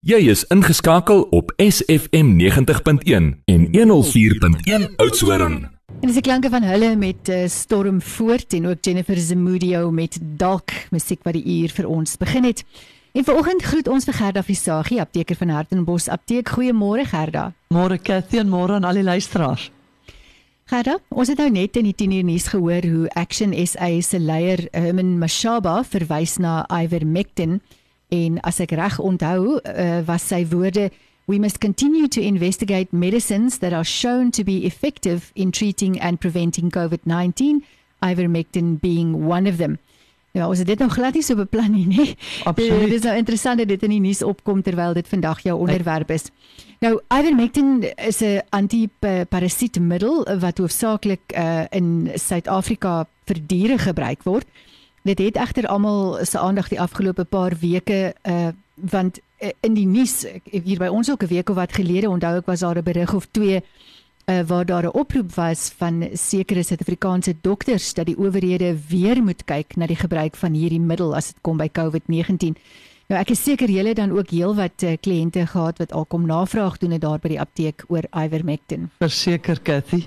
Jy is ingeskakel op SFM 90.1 en 104.1 Oudtshoorn. En dis die klanke van hulle met uh, Storm Voort en ook Jennifer Zamudio met Dalk musiek wat die uur vir ons begin het. En vanoggend groet ons vir Gerda Visagie, apteker van Hartenbos Apteek. Goeiemôre Gerda. Môre Cathy en môre aan al die luisteraars. Gerda, ons het nou net in die 10 uur nuus gehoor hoe Action SA se leier Herman Mashaba verwys na Ivermectin en as ek reg onthou uh, was sy woorde we must continue to investigate medicines that are shown to be effective in treating and preventing COVID-19 ivermectin being one of them Ja, ons het dit nog glad nie so beplan nie, nee. Absoluut. Dit is nou interessant dat dit in die nuus opkom terwyl dit vandag jou onderwerp is. Nou, ivermectin is 'n antiparasietmiddel wat hoofsaaklik uh, in Suid-Afrika vir diere gebruik word. Dit het egter almal se aandag die afgelope paar weke uh want uh, in die nuus hier by ons ook 'n week of wat gelede onthou ek was daar 'n berig of twee uh waar daar 'n oproep was van sekere Suid-Afrikaanse dokters dat die owerhede weer moet kyk na die gebruik van hierdie middel as dit kom by COVID-19. Nou ek is seker julle dan ook heelwat uh, kliënte gehad wat al kom navraag doen het daar by die apteek oor ivermectin. Verseker Cathy.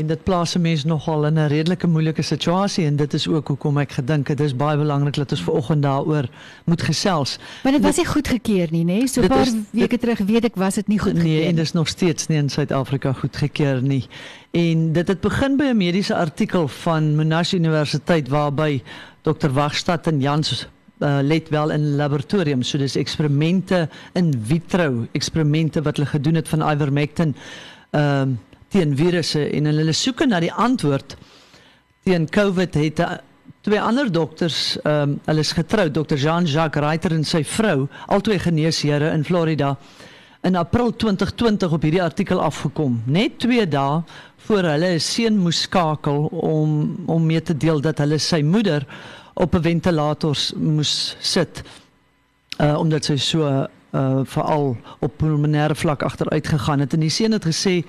En dit plaas 'n mens nogal in 'n redelike moeilike situasie en dit is ook hoekom ek gedink het dis baie belangrik dat ons vanoggend daaroor moet gesels. Maar dit was nie goedgekeur nie, nê? So 'n paar is, weke dit, terug weet ek was dit nie goedgekeur nie. Nee, en dis nog steeds nie in Suid-Afrika goedgekeur nie. En dit het begin by 'n mediese artikel van Monash Universiteit waarby Dr. Wagstad en Jans uh, let wel in laboratorium, so dis eksperimente in vitro, eksperimente wat hulle gedoen het van ivermectin. Ehm um, teen virusse en hulle soek na die antwoord teen COVID het uh, twee ander dokters ehm um, hulle is getroud Dr. Jean-Jacques Reiter en sy vrou albei geneesheere in Florida in April 2020 op hierdie artikel afgekom net 2 dae voor hulle 'n seun moes skakel om om mee te deel dat hulle sy moeder op 'n ventilator moes sit uh omdat sy so uh veral op pulmonêre vlak agteruit gegaan het en die seun het gesê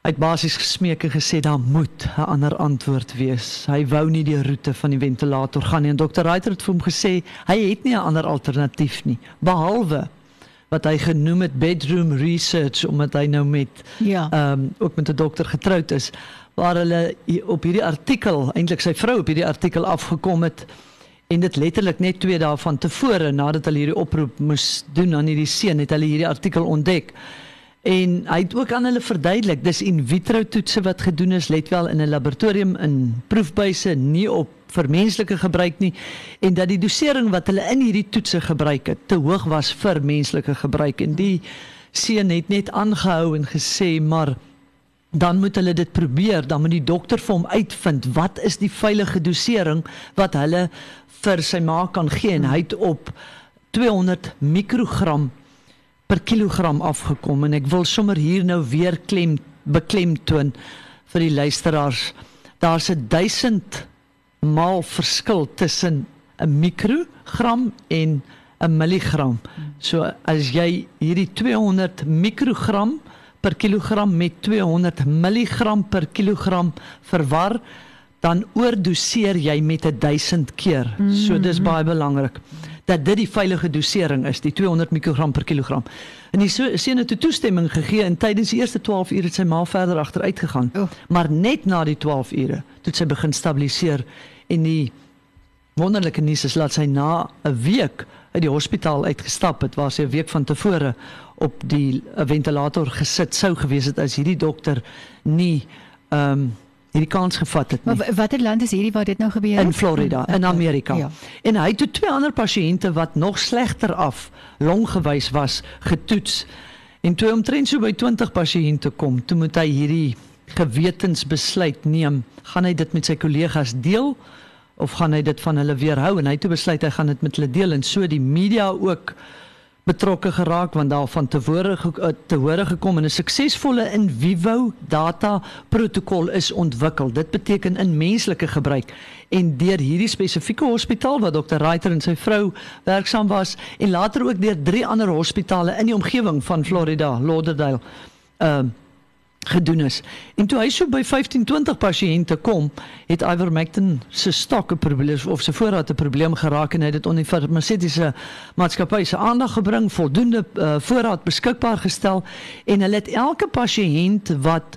Hy het basies gesmeek en gesê daar moet 'n ander antwoord wees. Hy wou nie die roete van die ventilator gaan nie en dokter Reiter het vir hom gesê hy het nie 'n ander alternatief nie behalwe wat hy genoem het bedroom research omdat hy nou met ja. ehm um, ook met 'n dokter getroud is waar hulle op hierdie artikel eintlik sy vrou op hierdie artikel afgekom het en dit letterlik net 2 dae van tevore nadat hulle hierdie oproep moes doen aan hierdie seun het hulle hierdie artikel ontdek. En hy het ook aan hulle verduidelik, dis in vitro toetse wat gedoen is, let wel in 'n laboratorium in proefbuise, nie op vir menslike gebruik nie en dat die dosering wat hulle in hierdie toetse gebruik het te hoog was vir menslike gebruik. En die seun het net aangehou en gesê maar dan moet hulle dit probeer dan moet die dokter vir hom uitvind wat is die veilige dosering wat hulle vir sy ma kan gee. En hy het op 200 mikrogram per kilogram afgekom en ek wil sommer hier nou weer klem beklemtoon vir die luisteraars. Daar's 'n 1000 maal verskil tussen 'n mikrogram en 'n milligram. So as jy hierdie 200 mikrogram per kilogram met 200 milligram per kilogram verwar, dan oordoseer jy met 1000 keer. So dis baie belangrik dat dit die veilige dosering is, die 200 mikrogram per kilogram. En die seun het toestemming gegee en tydens die eerste 12 ure het sy ma verder agteruit gegaan. Oh. Maar net na die 12 ure het sy begin stabiliseer en die wonderlike nuus is dat sy na 'n week uit die hospitaal uitgestap het waar sy 'n week van tevore op die ventilator gesit sou gewees het as hierdie dokter nie ehm um, hierdie kans gevat het nie. Maar watter land is hierdie waar dit nou gebeur het? In Florida, in Amerika. Ja. En hy het twee ander pasiënte wat nog slegter af longgewys was getoets. En toe omtrent so by 20 pasiënte kom, toe moet hy hierdie gewetensbesluit neem. Gaan hy dit met sy kollegas deel of gaan hy dit van hulle weerhou en hy het besluit hy gaan dit met hulle deel en so die media ook betrokke geraak want daar van tevore eh, te hore gekom en 'n suksesvolle in vivo data protokol is ontwikkel. Dit beteken in menslike gebruik en deur hierdie spesifieke hospitaal waar Dr. Reiter en sy vrou werksaam was en later ook deur drie ander hospitale in die omgewing van Florida, Lauderdale. Ehm uh, gedoen is. En toe hy so by 15 20 pasiënte kom, het Ivermectin se stok 'n probleem of sy voorraad 'n probleem geraak en hy het dit onder die farmaseutiese maatskappy se aandag gebring, voldoende uh, voorraad beskikbaar gestel en hulle het elke pasiënt wat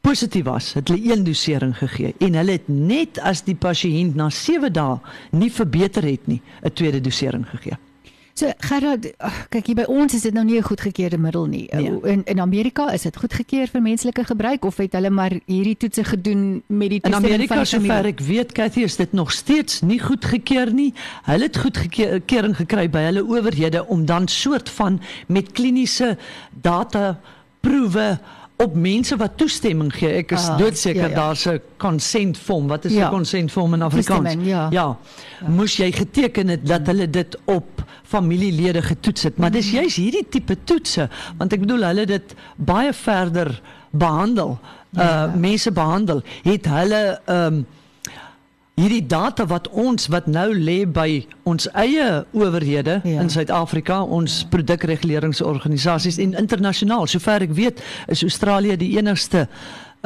positief was, het hulle een dosering gegee en hulle het net as die pasiënt na 7 dae nie verbeter het nie, 'n tweede dosering gegee. So Gerard, kyk hier by ons is dit nou nie 'n goedgekeurde middel nie. Nee. In in Amerika is dit goedgekeur vir menslike gebruik of het hulle maar hierdie toetse gedoen met die In toestemming Amerika van die sover familie? ek weet, Cathy, is dit nog steeds nie goedgekeur nie. Hulle het goedkeuring gekry by hulle owerhede om dan soort van met kliniese data proewe op mense wat toestemming gee. Ek is Ah, doodseker ja, ja. daar's 'n consent form. Wat is 'n Ja. consent form in Afrikaans? Toestemming, ja. ja. Moes jy geteken het dat hulle dit op familielede getoets het. Maar dis juist hierdie tipe toetse want ek bedoel hulle dit baie verder behandel. Ja. Uh mense behandel. Het hulle ehm um, hierdie data wat ons wat nou lê by ons eie owerhede Ja. in Suid-Afrika, ons ja. produkreguleringsorganisasies en internasionaal. Sover ek weet, is Australië die enigste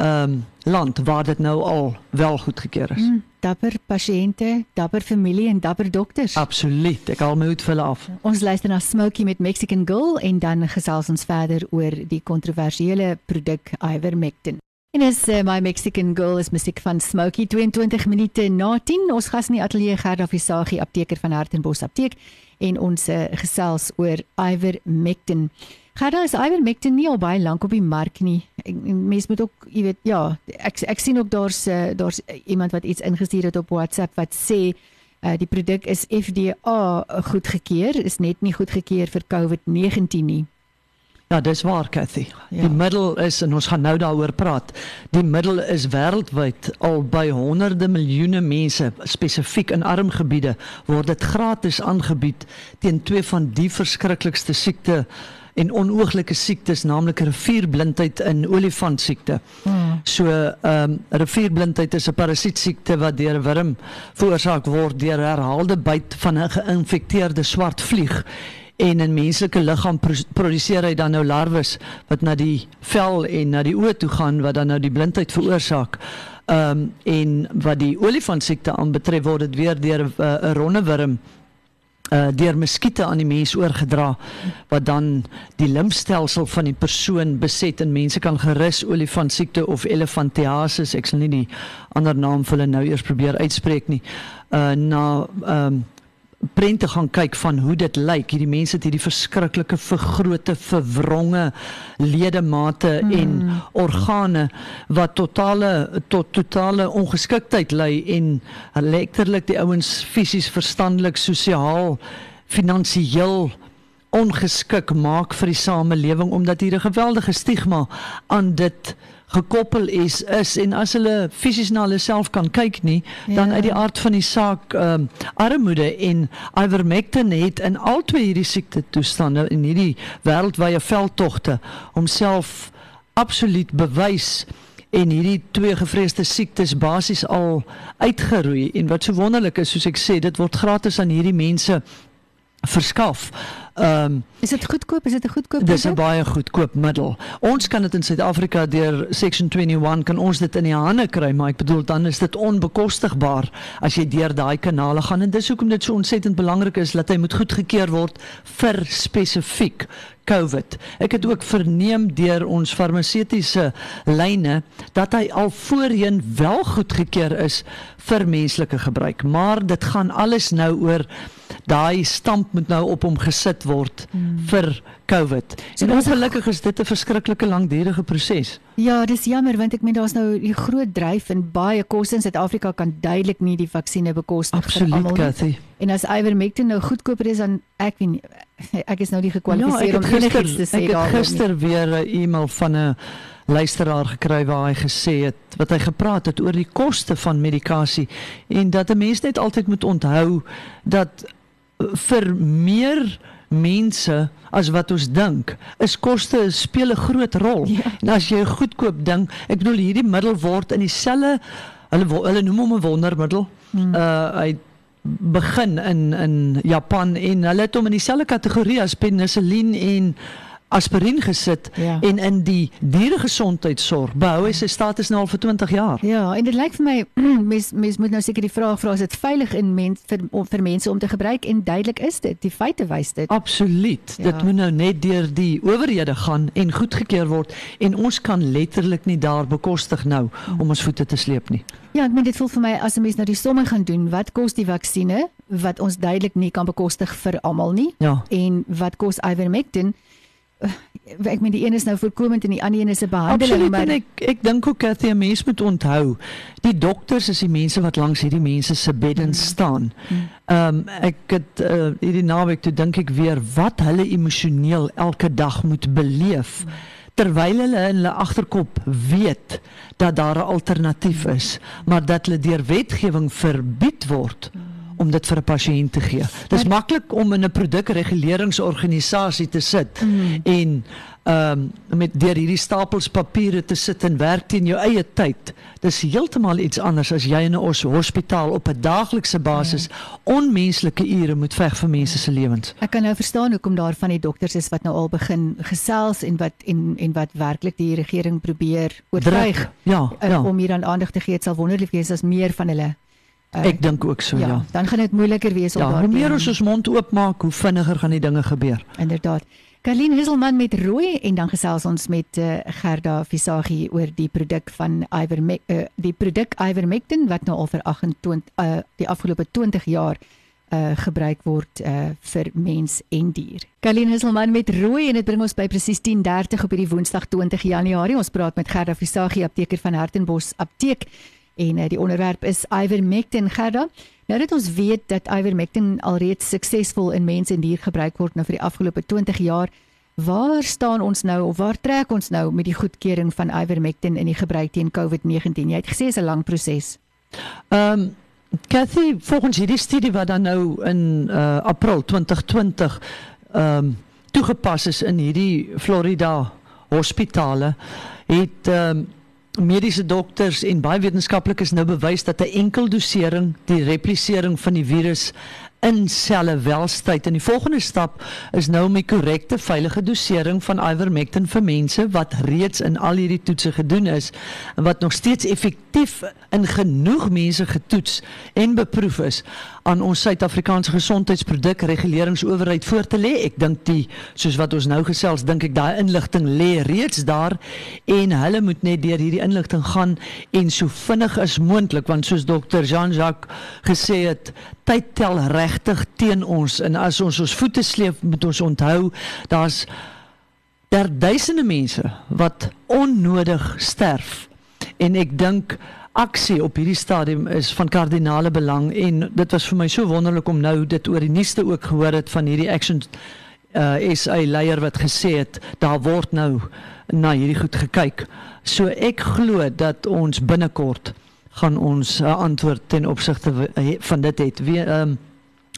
ehm um, land waar dit nou al wel goedgekeur is. Mm, dapper pasiënte, dapper familie en dapper dokters. Absoluut. Ek haal my hoed vir hulle af. Ons luister na Smokey met Mexican Girl en dan gesels ons verder oor die kontroversiële produk Ivermectin. En is uh, my Mexican Girl is musiek van Smokey 22 minute na 10. Ons gas in die ateljee Gerda Visagie, apteker van Hartenbos Apteek en ons uh, gesels oor Ivermectin. Gerda is Ivermectin nie al baie lank op die mark nie. Mense moet ook, jy weet, ja, ek ek sien ook daar's uh, daar's iemand wat iets ingestuur het op WhatsApp wat sê Uh, die produk is FDA goedgekeur, is net nie goedgekeur vir COVID-19 nie. Ja, dis waar, Cathy. Ja. Die middel is en ons gaan nou daaroor praat. Die middel is wêreldwyd al by honderde miljoene mense, spesifiek in arm gebiede, word dit gratis aangebied teen twee van die verskriklikste siekte en onooglike siektes, naamlik rivierblindheid en olifantsiekte. Hmm. So, ehm um, rivierblindheid is 'n parasietsiekte wat deur 'n wurm veroorsaak word deur herhaalde byt van 'n geïnfekteerde swart vlieg en in menslike liggaam pro produseer hy dan nou larwes wat na die vel en na die oë toe gaan wat dan nou die blindheid veroorsaak. Ehm um, en wat die olifantsiekte aanbetref word dit weer deur 'n uh, 'n ronnewurm uh deur muskiete aan die mens oorgedra wat dan die limfstelsel van die persoon beset en mense kan gerus olifantsiekte of elefantiasis ek sal nie die ander naam vir hulle nou eers probeer uitspreek nie uh na ehm um, prente gaan kyk van hoe dit lyk. Hierdie mense het hierdie verskriklike vergrote, verwronge ledemate mm. en organe wat totale tot totale ongeskiktheid lei en letterlik die ouens fisies, verstandelik, sosiaal, finansiëel ongeskik maak vir die samelewing omdat hier 'n geweldige stigma aan dit gekoppel is is en as hulle fisies na hulle self kan kyk nie ja. dan Ja. uit die aard van die saak ehm um, armoede en ivermectin het in al twee hierdie siekte toestande in hierdie wêreldwye veldtogte homself absoluut bewys en hierdie twee gevreesde siektes basies al uitgeroei en wat so wonderlik is soos ek sê dit word gratis aan hierdie mense verskaf. Ehm um, Is dit goedkoop? Is dit 'n goedkoop Dis 'n baie goedkoop middel. Ons kan dit in Suid-Afrika deur Section 21 kan ons dit in die hande kry, maar ek bedoel dan is dit onbekostigbaar as jy deur daai kanale gaan en dis hoekom dit so ontsettend belangrik is dat hy moet goedgekeur word vir spesifiek COVID. Ek het ook verneem deur ons farmaseutiese lyne dat hy al voorheen wel goedgekeur is vir menslike gebruik, maar dit gaan alles nou oor daai stamp moet nou op hom gesit word hmm. vir COVID. So en ongelukkig is dit 'n verskriklike langdurige proses. Ja, dis jammer want ek meen daar's nou die groot dryf en baie kosse in Suid-Afrika kan duidelik nie die vaksines bekostig vir Absoluut, almal nie. Cathy. En as Ivermectin nou goedkoper is dan ek weet nie ek is nou nie gekwalifiseer Ja, ek om het enigiets te sê ek het daaroor nie. gister weer 'n e-mail van 'n luisteraar gekry waar hy gesê het wat hy gepraat het oor die koste van medikasie en dat 'n mens net altyd moet onthou dat vir meer mense as wat ons dink, is koste speel 'n groot rol. Ja. En as jy 'n goedkoop ding, ek bedoel hierdie middel word in dieselfde hulle hulle noem hom 'n wondermiddel. Hmm. Uh hy begin in in Japan en hulle het hom in dieselfde kategorie as penicillin en aspirien gesit Ja. en in die dieregesondheidsorg behou hy sy status nou al vir 20 jaar. Ja, en dit lyk vir my mens mens moet nou seker die vraag vra is dit veilig in mens vir om, vir mense om te gebruik en duidelik is dit. Die feite wys dit. Absoluut. Ja. Dit moet nou net deur die owerhede gaan en goedgekeur word en ons kan letterlik nie daar bekostig nou om ons voete te sleep nie. Ja, ek meen dit voel vir my as 'n mens nou die somme gaan doen, wat kos die vaksinne wat ons duidelik nie kan bekostig vir almal nie Ja. en wat kos ivermectin? Uh, Ek meen die een is nou voorkomend en die ander een is 'n behandeling, Absoluut maar ek ek dink ook Cathy, 'n mens moet onthou, die dokters is die mense wat langs hierdie mense se beddens staan. Ehm um, ek het uh, hierdie naweek toe dink ek weer wat hulle emosioneel elke dag moet beleef. Terwyl hulle in hulle agterkop weet dat daar 'n alternatief is, maar dat hulle deur wetgewing verbied word om dit vir 'n pasiënt te gee. Dis maklik om in 'n produkreguleringsorganisasie te sit Mm. en ehm um, met deur hierdie stapels papiere te sit en werk teen jou eie tyd. Dis heeltemal iets anders as jy in 'n os- hospitaal op 'n daaglikse basis onmenslike ure moet veg vir mense se lewens. Ek kan nou verstaan hoekom daar van die dokters is wat nou al begin gesels en wat en en wat werklik die regering probeer oortuig. Ja, uh, ja. om hier aan aandag te gee. Dit sal wonderlik wees as meer van hulle uh, Ek dink ook so ja, ja. dan gaan dit moeiliker wees om Ja, daar hoe meer ons ons mond oopmaak, hoe vinniger gaan die dinge gebeur. inderdaad. Karlien Hisselman met rooi en dan gesels ons met uh, Gerda Visagie oor die produk van Ivermec uh, die produk Ivermectin wat nou al vir 28 uh, die afgelope 20 jaar uh gebruik word uh vir mens en dier. Karlien Hisselman met rooi en dit bring ons by presies 10:30 op hierdie Woensdag 20 Januarie. Ons praat met Gerda Visagie, apteker van Hartenbos Apteek en uh, die onderwerp is Ivermectin Gerda. Nou dat ons weet dat Ivermectin alreeds suksesvol in mens en dier gebruik word nou vir die afgelope 20 jaar, waar staan ons nou of waar trek ons nou met die goedkeuring van Ivermectin in die gebruik teen COVID-19? Jy het gesê is 'n lang proses. Ehm um, Cathy, volgens hierdie studie wat dan nou in uh, April 2020 ehm um, toegepas is in hierdie Florida hospitale, het ehm um, mediese dokters en baie wetenskaplikes nou bewys dat 'n enkel dosering die replisering van die virus in selle welstyd en die volgende stap is nou om die korrekte veilige dosering van ivermectin vir mense wat reeds in al hierdie toetse gedoen is en wat nog steeds effektief in genoeg mense getoets en beproef is aan ons Suid-Afrikaanse gesondheidsproduk reguleringsowerheid voor te lê. Ek dink die soos wat ons nou gesels, dink ek daai inligting lê reeds daar en hulle moet net deur hierdie inligting gaan en so vinnig as moontlik want soos dokter Jean-Jacques gesê het, tyd tel regtig teen ons en as ons ons voete sleep, moet ons onthou daar's daar duisende mense wat onnodig sterf. En ek dink aksie op hierdie stadium is van kardinale belang en dit was vir my so wonderlik om nou dit oor die nuusste ook gehoor het van hierdie action uh SA leier wat gesê het daar word nou na hierdie goed gekyk. So ek glo dat ons binnekort gaan ons 'n uh, antwoord ten opsigte uh, van dit het. Wie ehm um,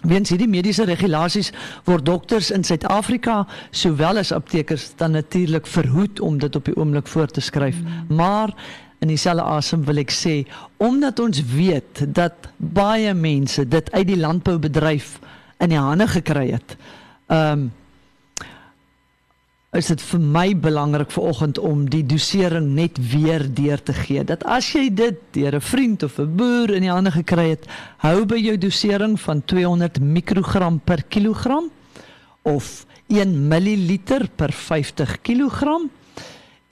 Weens hierdie mediese regulasies word dokters in Suid-Afrika sowel as aptekers dan natuurlik verhoed om dit op die oomblik voor te skryf. Mm. Maar in dieselfde asem wil ek sê omdat ons weet dat baie mense dit uit die landboubedryf in die hande gekry het. Ehm um, is dit vir my belangrik vanoggend om die dosering net weer deur te gee. Dat as jy dit deur 'n vriend of 'n boer in die hande gekry het, hou by jou dosering van 200 mikrogram per kilogram of 1 milliliter per 50 kilogram.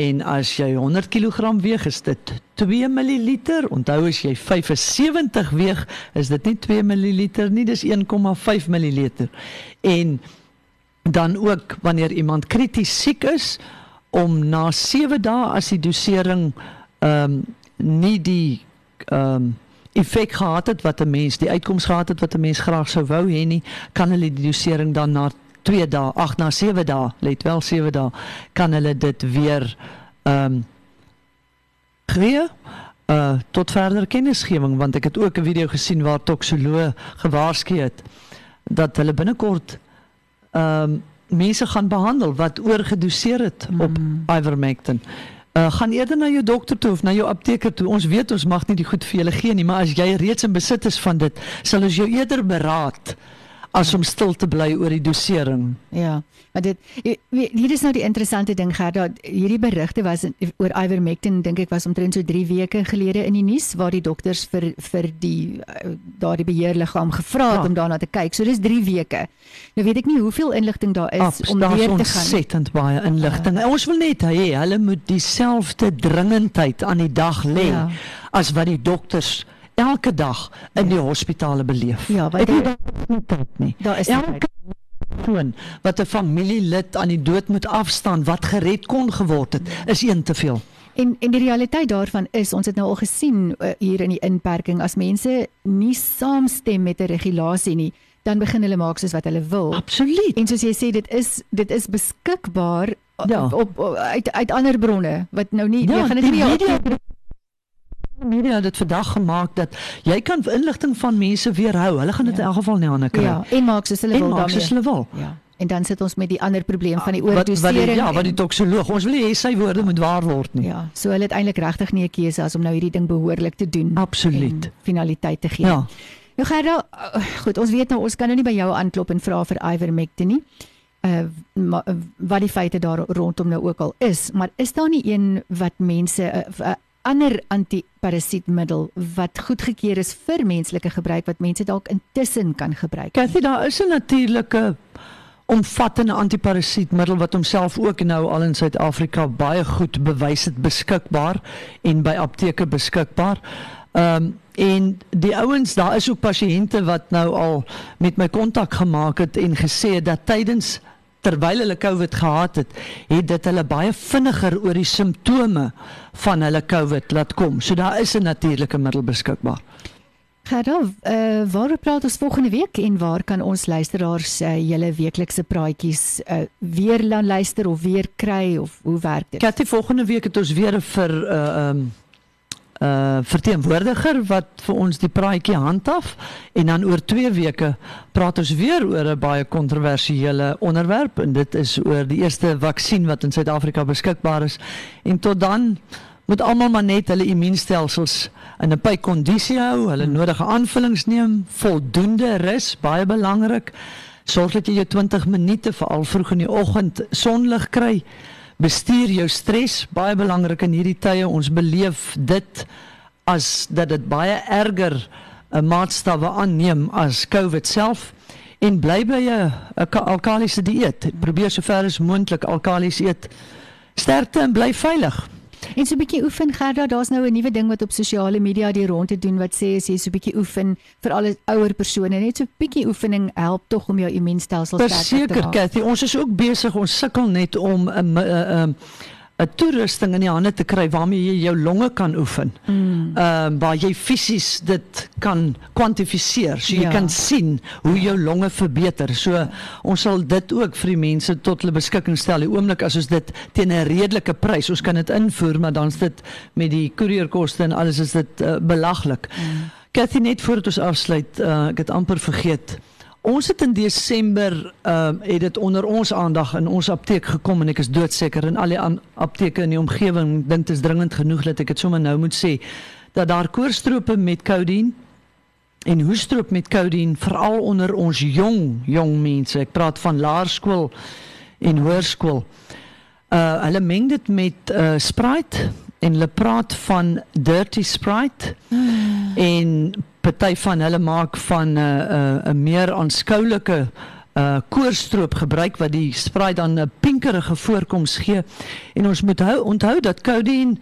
En as jy 100 kg weeg, is dit 2 ml. Onthou as jy 75 weeg, is dit nie 2 ml nie, dis 1,5 ml. En dan ook wanneer iemand krities siek is om na 7 dae as die dosering ehm um, nie die ehm um, effek gehad het wat 'n mens die uitkoms gehad het wat 'n mens graag sou wou hê nie, kan hulle die dosering dan na 2 dae, ag na 7 dae, let wel 7 dae, kan hulle dit weer ehm um, gee uh tot verdere kennisgewing want ek het ook 'n video gesien waar toksoloog gewaarsku het dat hulle binnekort ehm um, mense gaan behandel wat oorgedoseer het mm. op ivermectin. Uh gaan eerder na jou dokter toe of na jou apteker toe. Ons weet ons mag nie die goed vir julle gee nie, maar as jy reeds in besit is van dit, sal ons jou eerder beraad as om stil te bly oor die dosering. Ja. Maar dit hier is nou die interessante ding Gerda, hierdie berigte was oor ivermectin dink ek was omtrent so 3 weke gelede in die nuus waar die dokters vir vir die uh, daardie beheerliggaam gevra het ja. om daarna te kyk. So dis 3 weke. Nou weet ek nie hoeveel inligting daar is Abs, om weer te gaan. Ontsettend baie inligting. Uh, ons wil net hê hulle moet dieselfde dringendheid aan die dag lê ja. as wat die dokters elke dag in ja. die hospitale beleef. Ja, want dit is nie. Daar is elke persoon wat 'n familielid aan die dood moet afstaan wat gered kon geword het, is een te veel. En en die realiteit daarvan is ons het nou al gesien uh, hier in die inperking as mense nie saamstem met 'n regulasie nie, dan begin hulle maak soos wat hulle wil. Absoluut. En soos jy sê dit is dit is beskikbaar ja. op, op, op uit uit ander bronne wat nou nie ja, jy gaan dit nie media media het dit vandag gemaak dat jy kan inligting van mense weerhou. Hulle gaan dit ja. in elk geval nie aan kry. Ja, en maak soos hulle wil daarmee. Soos hulle wil. Ja. En dan sit ons met die ander probleem van die oordosering. Ja, wat die toksoloog. Ons wil hê sy woorde moet waar word nie. Ja, so hulle het eintlik regtig nie 'n keuse as om nou hierdie ding behoorlik te doen. Absoluut. Finaliteit te gee. Ja. Nou Gerda, goed, ons weet nou ons kan nou nie by jou aanklop en vra vir ivermectin nie. Uh wat die feite daar rondom nou ook al is, maar is daar nie een wat mense 'n uh, uh, ander antiparasietmiddel wat goedgekeur is vir menslike gebruik wat mense dalk intussen kan gebruik. Kathy, daar is 'n natuurlike omvattende antiparasietmiddel wat homself ook nou al in Suid-Afrika baie goed bewys het beskikbaar en by apteke beskikbaar. Ehm um, en die ouens, daar is ook pasiënte wat nou al met my kontak gemaak het en gesê dat tydens terwyl hulle COVID gehad het, het dit hulle baie vinniger oor die simptome van hulle COVID laat kom. So daar is 'n natuurlike middel beskikbaar. Gerda, uh, waar praat ons volgende week en waar kan ons luisteraars uh, julle weeklikse praatjies uh, weer luister of weer kry of hoe werk dit? Katie, volgende week het ons weer vir 'n uh, um, uh verteenwoordiger wat vir ons die praatjie handhaf en dan oor 2 weke praat ons weer oor 'n baie kontroversiële onderwerp en dit is oor die eerste vaksin wat in Suid-Afrika beskikbaar is en tot dan moet almal maar net hulle immuunstelsels in 'n baie kondisie hou, hulle hmm. nodige aanvullings neem, voldoende rus, baie belangrik. Sorg dat jy jou 20 minute veral vroeg in die oggend sonlig kry bestuur jou stres baie belangrik in hierdie tye. Ons beleef dit as dat dit baie erger 'n uh, maatstawwe aanneem as COVID self. En bly by 'n alkalisiese dieet. Probeer sover as moontlik alkalis eet. Sterkte en bly veilig En so 'n bietjie oefen Gerda, daar's nou 'n nuwe ding wat op sosiale media die rond te doen wat sê as jy so 'n bietjie oefen vir al die ouer persone, net so 'n bietjie oefening help tog om jou immuunstelsel sterk te maak. Verseker Cathy, ons is ook besig, ons sukkel net om 'n 'n 'n toerusting in die hande te kry waarmee jy jou longe kan oefen. Mm. Ehm um, waar jy fisies dit kan kwantifiseer. So jy ja. kan sien hoe jou longe verbeter. So ons sal dit ook vir die mense tot hulle beskikking stel. Die oomblik as ons dit teen 'n redelike prys, ons kan dit invoer, maar dan's dit met die koerierkoste en alles is dit uh, belaglik. Mm. Kathy net voordat ons afsluit, uh, ek het amper vergeet. Ons het in Desember ehm uh, het dit onder ons aandag in ons apteek gekom en ek is doodseker in al die apteke in die omgewing dink dit is dringend genoeg dat ek dit sommer nou moet sê dat daar koorstrope met codeine en hoestroop met codeine veral onder ons jong jong mense. Ek praat van laerskool en hoërskool. Uh hulle meng dit met uh Sprite en hulle praat van dirty Sprite hmm. en party van hulle maak van 'n uh, 'n uh, 'n meer aanskoulike uh koorstroop gebruik wat die spraai dan 'n pinkerige voorkoms gee. En ons moet hou onthou dat codeine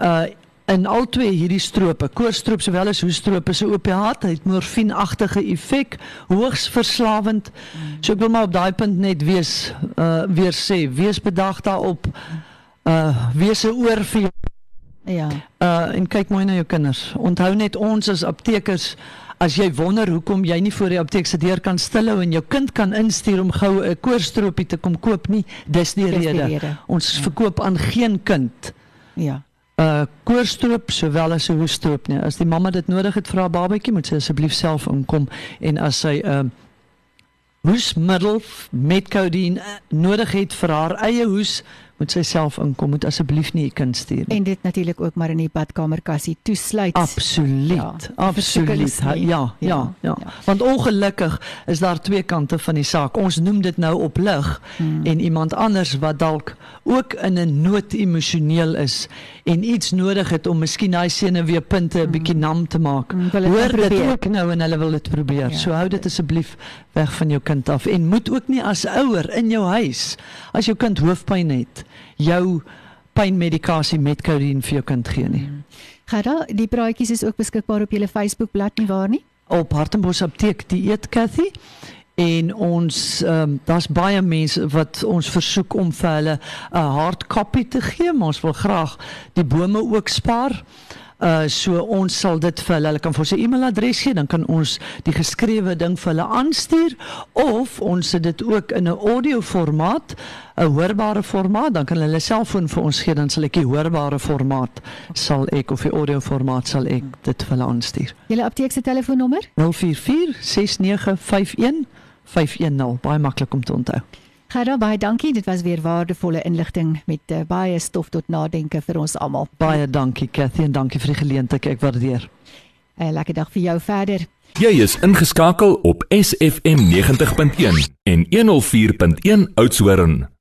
uh in al twee hierdie strope koorstroop sowel as hoestroop is 'n opiaat het morfienagtige effek hoogs verslawend so ek wil maar op daai punt net wees uh weer sê wees bedag daarop. Uh wees 'n oor vir Ja. Uh en kyk mooi na jou kinders. Onthou net ons as aptekers as jy wonder hoekom jy nie voor die apteek se deur kan stilhou en jou kind kan instuur om gou 'n koorstroopie te kom koop nie, dis die dis rede. Die rede. Ons ja. verkoop aan geen kind. Ja. Uh koorstroop sowel as 'n hoestroop nie. As die mamma dit nodig het vir haar babatjie, moet sy asseblief self inkom en as sy 'n uh, hoesmiddel met codeine uh, nodig het vir haar eie hoes moet sy self inkom, moet asseblief nie u kind stuur nie. En dit natuurlik ook maar in die badkamerkassie toesluit. Absoluut. Ja, absoluut. Ja, ja, Ja, ja, ja. Want ongelukkig is daar twee kante van die saak. Ons noem dit nou op lig Hmm. en iemand anders wat dalk ook in 'n nood emosioneel is en iets nodig het om miskien daai senuweepunte 'n bietjie nam te maak. Mm, het Hoor dit ook nou en hulle wil dit probeer. Ja, so hou dit asseblief weg van jou kind af en moet ook nie as ouer in jou huis as jou kind hoofpyn het, jou pynmedikasie met kodein vir jou kind gee nie. Gerda, die praatjies is ook beskikbaar op julle Facebookblad nie waar nie? op Hartenbos apteek dieet Cathy en ons ehm daar's baie mense wat ons versoek om vir hulle 'n hard copy te gee, maar ons wil graag die bome ook spaar. Uh so ons sal dit vir hulle, hulle kan vir ons 'n e-mailadres gee, dan kan ons die geskrewe ding vir hulle aanstuur of ons sit dit ook in 'n audio formaat, 'n hoorbare formaat, dan kan hulle selfoon vir ons gee, dan sal ek die hoorbare formaat sal ek of die audio formaat sal ek dit vir hulle aanstuur. Julle apteek se telefoonnommer? 044 6951 510 baie maklik om te onthou. Gerda, baie dankie. Dit was weer waardevolle inligting met uh, baie stof tot nadenke vir ons almal. Baie dankie Cathy en dankie vir die geleentheid ek waardeer. 'n Lekker dag vir jou verder. Jy is ingeskakel op SFM 90.1 en 104.1 Oudtshoorn.